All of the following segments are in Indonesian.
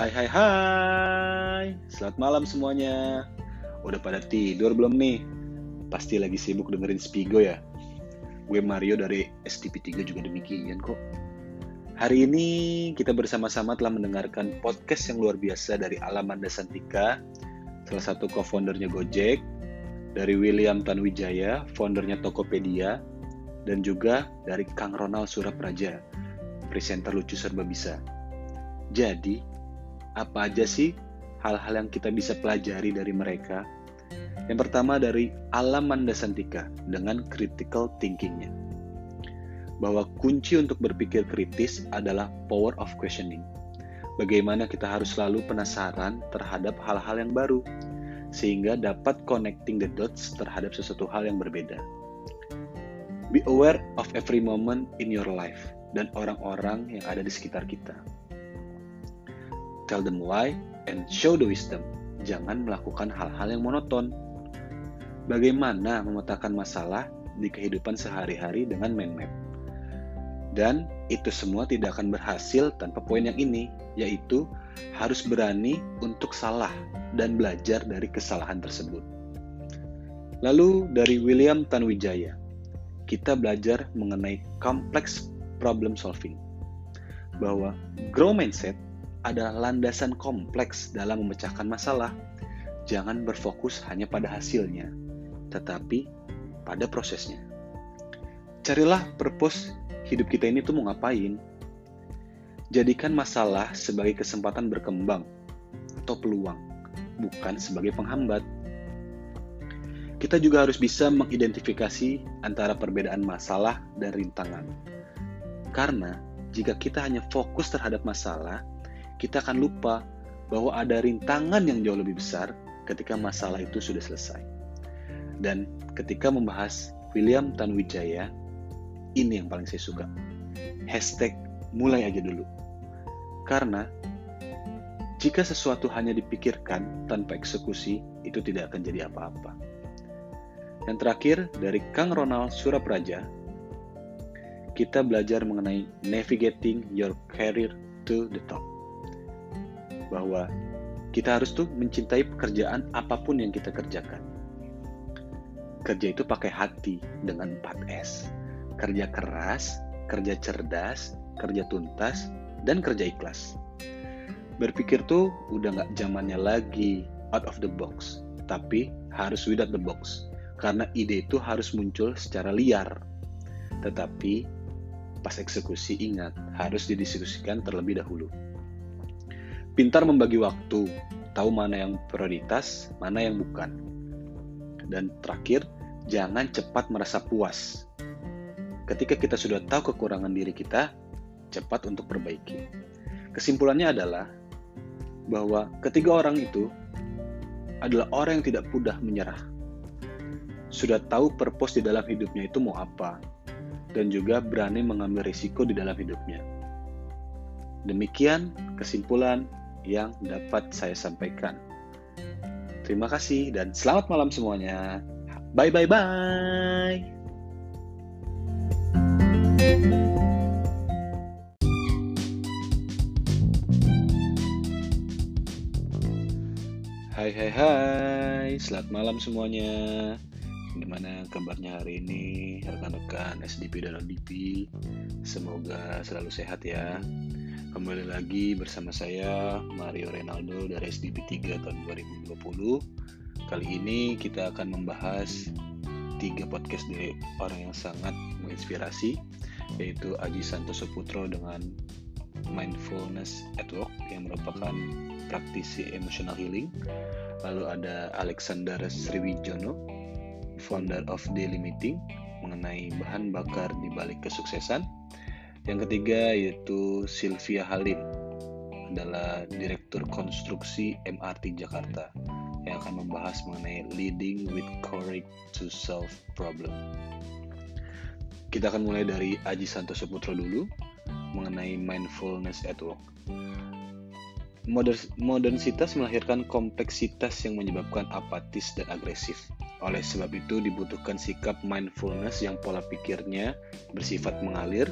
Hai hai hai. Selamat malam semuanya. Udah pada tidur belum nih? Pasti lagi sibuk dengerin Spigo ya? Gue Mario dari SDP3 juga demikian kok. Hari ini kita bersama-sama telah mendengarkan podcast yang luar biasa dari Alamanda Santika Salah satu co-foundernya Gojek Dari William Tanwijaya, foundernya Tokopedia Dan juga dari Kang Ronald Surapraja Presenter lucu serba bisa jadi, apa aja sih hal-hal yang kita bisa pelajari dari mereka? Yang pertama dari alam Mandasantika dengan critical thinkingnya. Bahwa kunci untuk berpikir kritis adalah power of questioning. Bagaimana kita harus selalu penasaran terhadap hal-hal yang baru, sehingga dapat connecting the dots terhadap sesuatu hal yang berbeda. Be aware of every moment in your life dan orang-orang yang ada di sekitar kita tell them why, and show the wisdom. Jangan melakukan hal-hal yang monoton. Bagaimana memetakan masalah di kehidupan sehari-hari dengan mind map. Dan itu semua tidak akan berhasil tanpa poin yang ini, yaitu harus berani untuk salah dan belajar dari kesalahan tersebut. Lalu dari William Tanwijaya, kita belajar mengenai complex problem solving. Bahwa grow mindset adalah landasan kompleks dalam memecahkan masalah. Jangan berfokus hanya pada hasilnya, tetapi pada prosesnya. Carilah purpose hidup kita ini tuh mau ngapain. Jadikan masalah sebagai kesempatan berkembang atau peluang, bukan sebagai penghambat. Kita juga harus bisa mengidentifikasi antara perbedaan masalah dan rintangan. Karena jika kita hanya fokus terhadap masalah, kita akan lupa bahwa ada rintangan yang jauh lebih besar ketika masalah itu sudah selesai. Dan ketika membahas William Tanwijaya, ini yang paling saya suka. Hashtag mulai aja dulu. Karena jika sesuatu hanya dipikirkan tanpa eksekusi, itu tidak akan jadi apa-apa. Yang terakhir, dari Kang Ronald Surapraja, kita belajar mengenai navigating your career to the top bahwa kita harus tuh mencintai pekerjaan apa pun yang kita kerjakan. Kerja itu pakai hati dengan 4S. Kerja keras, kerja cerdas, kerja tuntas, dan kerja ikhlas. Berpikir tuh udah nggak zamannya lagi out of the box, tapi harus without the box. Karena ide itu harus muncul secara liar. Tetapi pas eksekusi ingat harus didiskusikan terlebih dahulu. Pintar membagi waktu, tahu mana yang prioritas, mana yang bukan. Dan terakhir, jangan cepat merasa puas. Ketika kita sudah tahu kekurangan diri kita, cepat untuk perbaiki. Kesimpulannya adalah bahwa ketiga orang itu adalah orang yang tidak mudah menyerah. Sudah tahu purpose di dalam hidupnya itu mau apa, dan juga berani mengambil risiko di dalam hidupnya. Demikian kesimpulan yang dapat saya sampaikan. Terima kasih dan selamat malam semuanya. Bye bye bye. Hai hai hai, selamat malam semuanya. Gimana kabarnya hari ini rekan-rekan SDP dan ODP? Semoga selalu sehat ya. Kembali lagi bersama saya Mario Renaldo dari SDP 3 tahun 2020. Kali ini kita akan membahas tiga podcast dari orang yang sangat menginspirasi yaitu Aji Santoso Putro dengan Mindfulness at Work yang merupakan praktisi emotional healing. Lalu ada Alexander Sriwijono, founder of Daily Meeting mengenai bahan bakar di balik kesuksesan yang ketiga yaitu Sylvia Halim adalah Direktur Konstruksi MRT Jakarta yang akan membahas mengenai leading with courage to solve problem. Kita akan mulai dari Aji Santoso Putro dulu mengenai mindfulness at work. Modernitas melahirkan kompleksitas yang menyebabkan apatis dan agresif. Oleh sebab itu dibutuhkan sikap mindfulness yang pola pikirnya bersifat mengalir,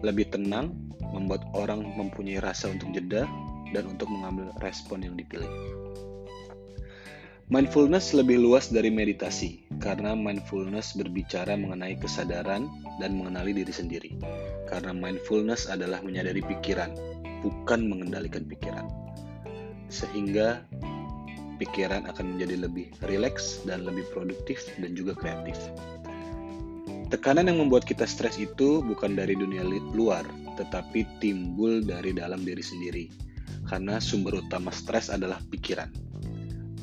lebih tenang, membuat orang mempunyai rasa untuk jeda, dan untuk mengambil respon yang dipilih. Mindfulness lebih luas dari meditasi, karena mindfulness berbicara mengenai kesadaran dan mengenali diri sendiri. Karena mindfulness adalah menyadari pikiran, bukan mengendalikan pikiran. Sehingga pikiran akan menjadi lebih rileks dan lebih produktif dan juga kreatif. Tekanan yang membuat kita stres itu bukan dari dunia luar, tetapi timbul dari dalam diri sendiri. Karena sumber utama stres adalah pikiran.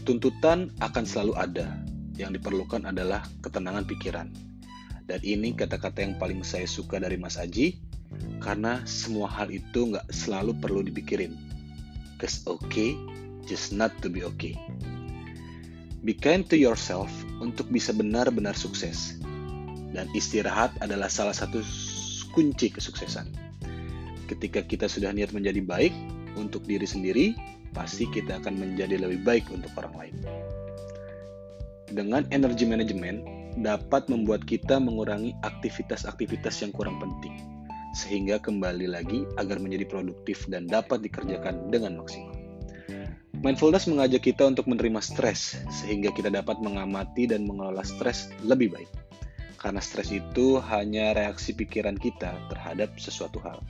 Tuntutan akan selalu ada. Yang diperlukan adalah ketenangan pikiran. Dan ini kata-kata yang paling saya suka dari Mas Aji, karena semua hal itu nggak selalu perlu dipikirin. Cause okay, just not to be okay. Be kind to yourself untuk bisa benar-benar sukses. Dan istirahat adalah salah satu kunci kesuksesan. Ketika kita sudah niat menjadi baik untuk diri sendiri, pasti kita akan menjadi lebih baik untuk orang lain. Dengan energi manajemen dapat membuat kita mengurangi aktivitas-aktivitas yang kurang penting, sehingga kembali lagi agar menjadi produktif dan dapat dikerjakan dengan maksimal. Mindfulness mengajak kita untuk menerima stres, sehingga kita dapat mengamati dan mengelola stres lebih baik. Karena stres itu hanya reaksi pikiran kita terhadap sesuatu hal.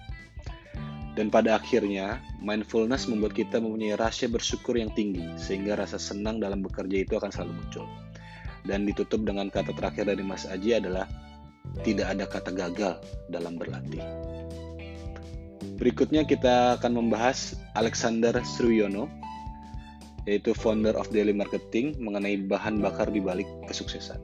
Dan pada akhirnya, mindfulness membuat kita mempunyai rasa bersyukur yang tinggi, sehingga rasa senang dalam bekerja itu akan selalu muncul. Dan ditutup dengan kata terakhir dari Mas Aji adalah, tidak ada kata gagal dalam berlatih. Berikutnya kita akan membahas Alexander Sruyono, yaitu founder of Daily Marketing mengenai bahan bakar di balik kesuksesan.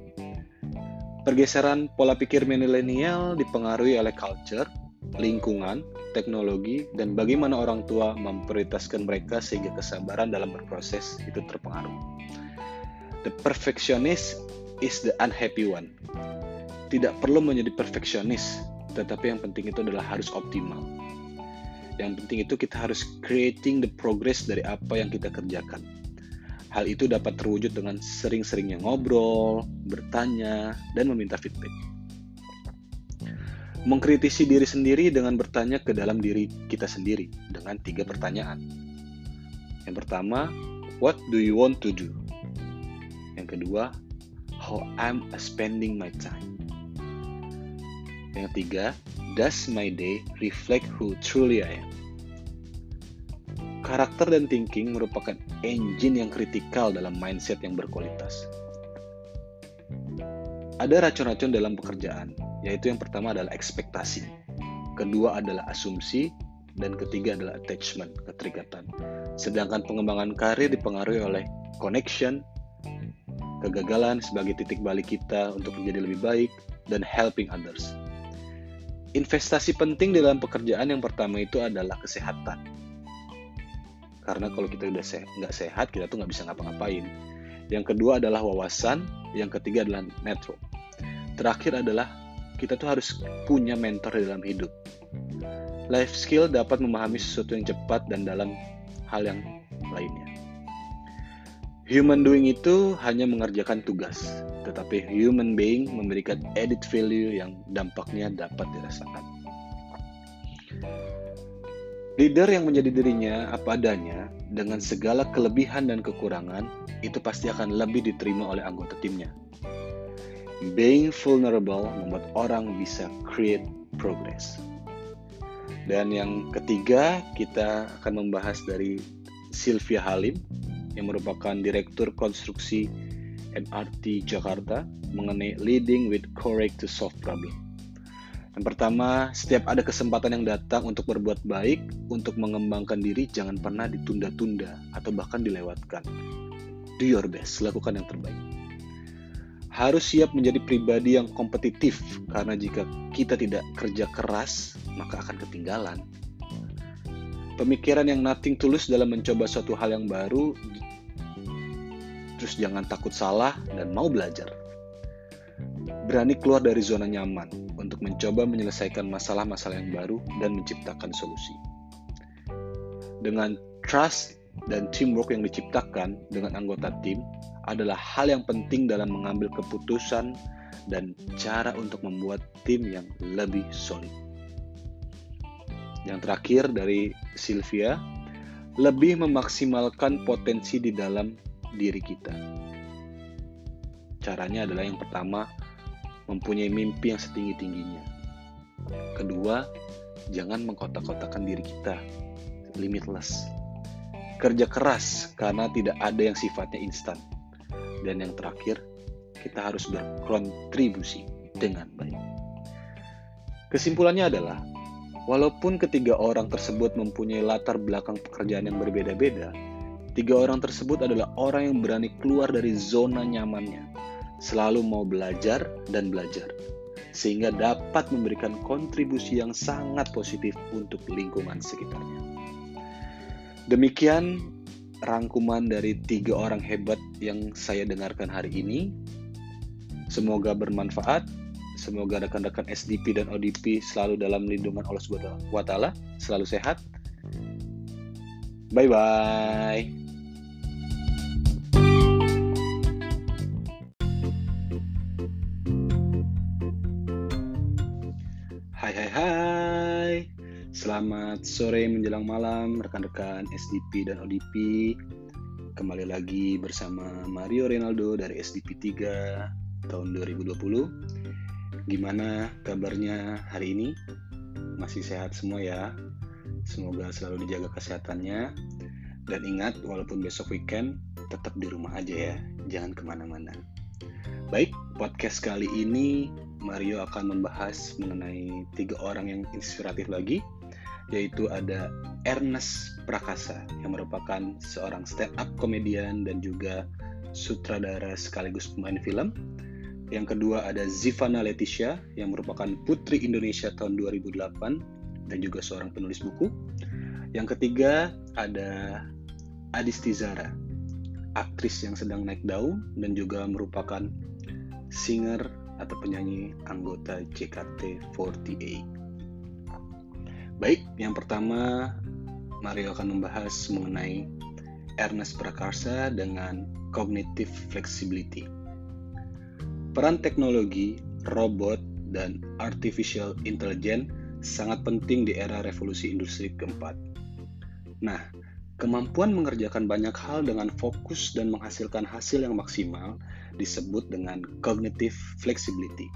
Pergeseran pola pikir milenial dipengaruhi oleh culture, lingkungan, teknologi, dan bagaimana orang tua memprioritaskan mereka sehingga kesabaran dalam berproses itu terpengaruh. The perfectionist is the unhappy one. Tidak perlu menjadi perfeksionis, tetapi yang penting itu adalah harus optimal. Yang penting itu kita harus creating the progress dari apa yang kita kerjakan. Hal itu dapat terwujud dengan sering-seringnya ngobrol, bertanya, dan meminta feedback mengkritisi diri sendiri dengan bertanya ke dalam diri kita sendiri dengan tiga pertanyaan. Yang pertama, what do you want to do? Yang kedua, how am I spending my time? Yang ketiga, does my day reflect who truly I am? Karakter dan thinking merupakan engine yang kritikal dalam mindset yang berkualitas. Ada racun-racun dalam pekerjaan, yaitu yang pertama adalah ekspektasi, kedua adalah asumsi, dan ketiga adalah attachment, keterikatan. Sedangkan pengembangan karir dipengaruhi oleh connection, kegagalan sebagai titik balik kita untuk menjadi lebih baik, dan helping others. Investasi penting dalam pekerjaan yang pertama itu adalah kesehatan. Karena kalau kita udah se nggak sehat, kita tuh nggak bisa ngapa-ngapain. Yang kedua adalah wawasan, yang ketiga adalah network. Terakhir adalah kita tuh harus punya mentor di dalam hidup. Life skill dapat memahami sesuatu yang cepat dan dalam hal yang lainnya. Human doing itu hanya mengerjakan tugas, tetapi human being memberikan added value yang dampaknya dapat dirasakan. Leader yang menjadi dirinya apa adanya dengan segala kelebihan dan kekurangan itu pasti akan lebih diterima oleh anggota timnya. Being vulnerable membuat orang bisa create progress. Dan yang ketiga, kita akan membahas dari Sylvia Halim yang merupakan Direktur Konstruksi MRT Jakarta mengenai leading with courage to solve problem. Yang pertama, setiap ada kesempatan yang datang untuk berbuat baik, untuk mengembangkan diri, jangan pernah ditunda-tunda atau bahkan dilewatkan. Do your best, lakukan yang terbaik harus siap menjadi pribadi yang kompetitif karena jika kita tidak kerja keras maka akan ketinggalan. Pemikiran yang nothing tulus dalam mencoba suatu hal yang baru terus jangan takut salah dan mau belajar. Berani keluar dari zona nyaman untuk mencoba menyelesaikan masalah-masalah yang baru dan menciptakan solusi. Dengan trust dan teamwork yang diciptakan dengan anggota tim adalah hal yang penting dalam mengambil keputusan dan cara untuk membuat tim yang lebih solid. Yang terakhir dari Sylvia, lebih memaksimalkan potensi di dalam diri kita. Caranya adalah yang pertama, mempunyai mimpi yang setinggi-tingginya. Kedua, jangan mengkotak-kotakan diri kita, limitless. Kerja keras karena tidak ada yang sifatnya instan. Dan yang terakhir, kita harus berkontribusi dengan baik. Kesimpulannya adalah, walaupun ketiga orang tersebut mempunyai latar belakang pekerjaan yang berbeda-beda, tiga orang tersebut adalah orang yang berani keluar dari zona nyamannya, selalu mau belajar dan belajar, sehingga dapat memberikan kontribusi yang sangat positif untuk lingkungan sekitarnya. Demikian rangkuman dari tiga orang hebat yang saya dengarkan hari ini. Semoga bermanfaat. Semoga rekan-rekan SDP dan ODP selalu dalam lindungan Allah Subhanahu wa taala, selalu sehat. Bye bye. Selamat sore menjelang malam rekan-rekan SDP dan ODP. Kembali lagi bersama Mario Ronaldo dari SDP 3 tahun 2020. Gimana kabarnya hari ini? Masih sehat semua ya? Semoga selalu dijaga kesehatannya. Dan ingat, walaupun besok weekend, tetap di rumah aja ya. Jangan ke mana-mana. Baik, podcast kali ini Mario akan membahas mengenai tiga orang yang inspiratif lagi, yaitu ada Ernest Prakasa yang merupakan seorang stand-up komedian dan juga sutradara sekaligus pemain film. Yang kedua ada Zivana Leticia yang merupakan putri Indonesia tahun 2008 dan juga seorang penulis buku. Yang ketiga ada Adis Tizara, aktris yang sedang naik daun dan juga merupakan singer atau penyanyi anggota JKT48. Baik, yang pertama Mario akan membahas mengenai Ernest Prakarsa dengan cognitive flexibility. Peran teknologi, robot, dan artificial intelligence sangat penting di era revolusi industri keempat. Nah, kemampuan mengerjakan banyak hal dengan fokus dan menghasilkan hasil yang maksimal disebut dengan cognitive flexibility.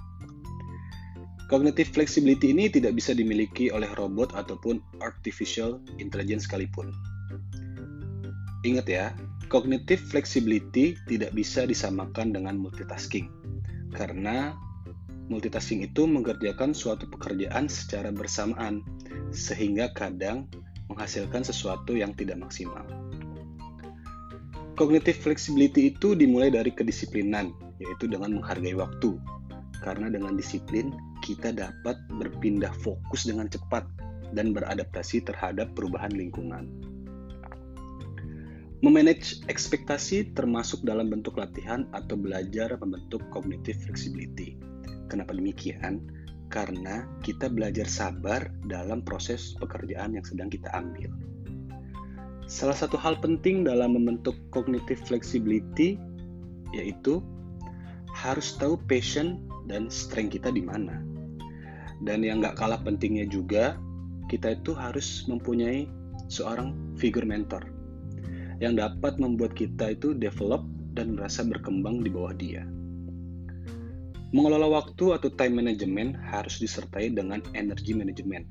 Cognitive flexibility ini tidak bisa dimiliki oleh robot ataupun artificial intelligence sekalipun. Ingat ya, cognitive flexibility tidak bisa disamakan dengan multitasking. Karena multitasking itu mengerjakan suatu pekerjaan secara bersamaan, sehingga kadang menghasilkan sesuatu yang tidak maksimal. Cognitive flexibility itu dimulai dari kedisiplinan, yaitu dengan menghargai waktu. Karena dengan disiplin, kita dapat berpindah fokus dengan cepat dan beradaptasi terhadap perubahan lingkungan. Memanage ekspektasi termasuk dalam bentuk latihan atau belajar membentuk cognitive flexibility. Kenapa demikian? Karena kita belajar sabar dalam proses pekerjaan yang sedang kita ambil. Salah satu hal penting dalam membentuk cognitive flexibility yaitu harus tahu passion dan strength kita di mana. Dan yang nggak kalah pentingnya juga, kita itu harus mempunyai seorang figure mentor yang dapat membuat kita itu develop dan merasa berkembang di bawah dia. Mengelola waktu atau time management harus disertai dengan energy management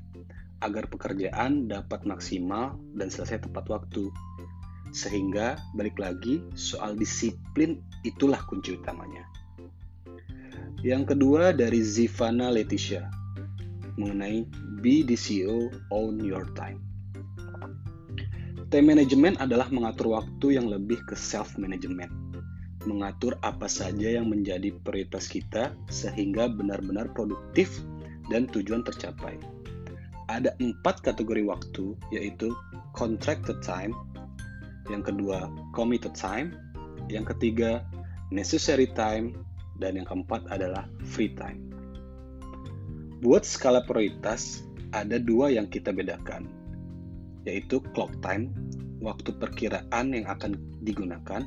agar pekerjaan dapat maksimal dan selesai tepat waktu. Sehingga balik lagi soal disiplin itulah kunci utamanya. Yang kedua dari Zivana Leticia mengenai be the CEO own your time. Time management adalah mengatur waktu yang lebih ke self management. Mengatur apa saja yang menjadi prioritas kita sehingga benar-benar produktif dan tujuan tercapai ada empat kategori waktu, yaitu contracted time, yang kedua committed time, yang ketiga necessary time, dan yang keempat adalah free time. Buat skala prioritas, ada dua yang kita bedakan, yaitu clock time, waktu perkiraan yang akan digunakan,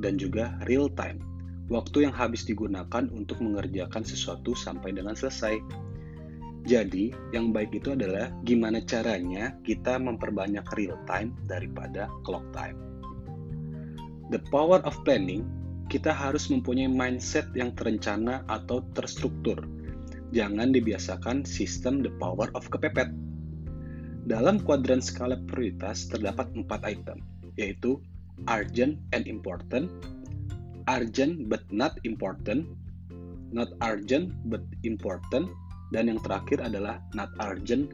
dan juga real time, waktu yang habis digunakan untuk mengerjakan sesuatu sampai dengan selesai. Jadi, yang baik itu adalah gimana caranya kita memperbanyak real time daripada clock time. The power of planning, kita harus mempunyai mindset yang terencana atau terstruktur. Jangan dibiasakan sistem the power of kepepet. Dalam kuadran skala prioritas terdapat empat item, yaitu urgent and important, urgent but not important, not urgent but important, dan yang terakhir adalah not urgent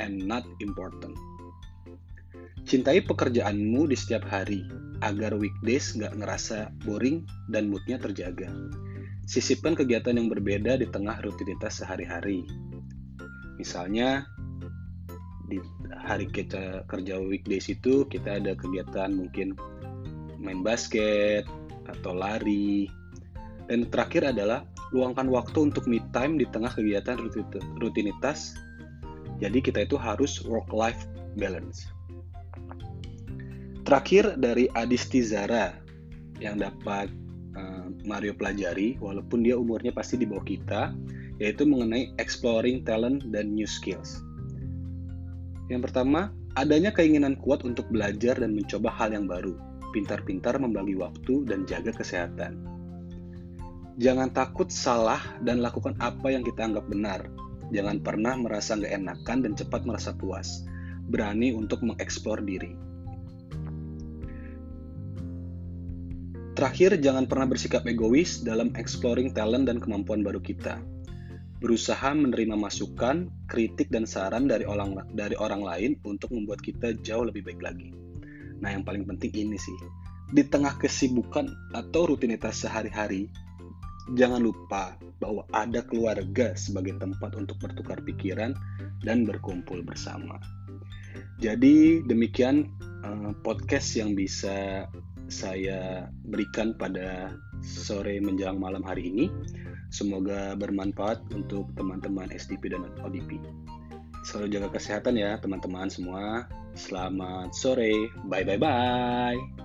and not important. Cintai pekerjaanmu di setiap hari agar weekdays nggak ngerasa boring dan moodnya terjaga. Sisipkan kegiatan yang berbeda di tengah rutinitas sehari-hari. Misalnya, di hari kita kerja weekdays itu kita ada kegiatan mungkin main basket atau lari. Dan terakhir adalah luangkan waktu untuk me time di tengah kegiatan rutinitas. Jadi kita itu harus work-life balance. Terakhir dari Adisti Zara yang dapat uh, Mario pelajari, walaupun dia umurnya pasti di bawah kita, yaitu mengenai exploring talent dan new skills. Yang pertama, adanya keinginan kuat untuk belajar dan mencoba hal yang baru, pintar-pintar membagi waktu dan jaga kesehatan. Jangan takut salah dan lakukan apa yang kita anggap benar. Jangan pernah merasa nggak enakan dan cepat merasa puas. Berani untuk mengeksplor diri. Terakhir, jangan pernah bersikap egois dalam exploring talent dan kemampuan baru kita. Berusaha menerima masukan, kritik, dan saran dari orang, dari orang lain untuk membuat kita jauh lebih baik lagi. Nah, yang paling penting ini sih, di tengah kesibukan atau rutinitas sehari-hari, jangan lupa bahwa ada keluarga sebagai tempat untuk bertukar pikiran dan berkumpul bersama. Jadi demikian uh, podcast yang bisa saya berikan pada sore menjelang malam hari ini. Semoga bermanfaat untuk teman-teman SDP dan ODP. Selalu jaga kesehatan ya teman-teman semua. Selamat sore. Bye bye bye.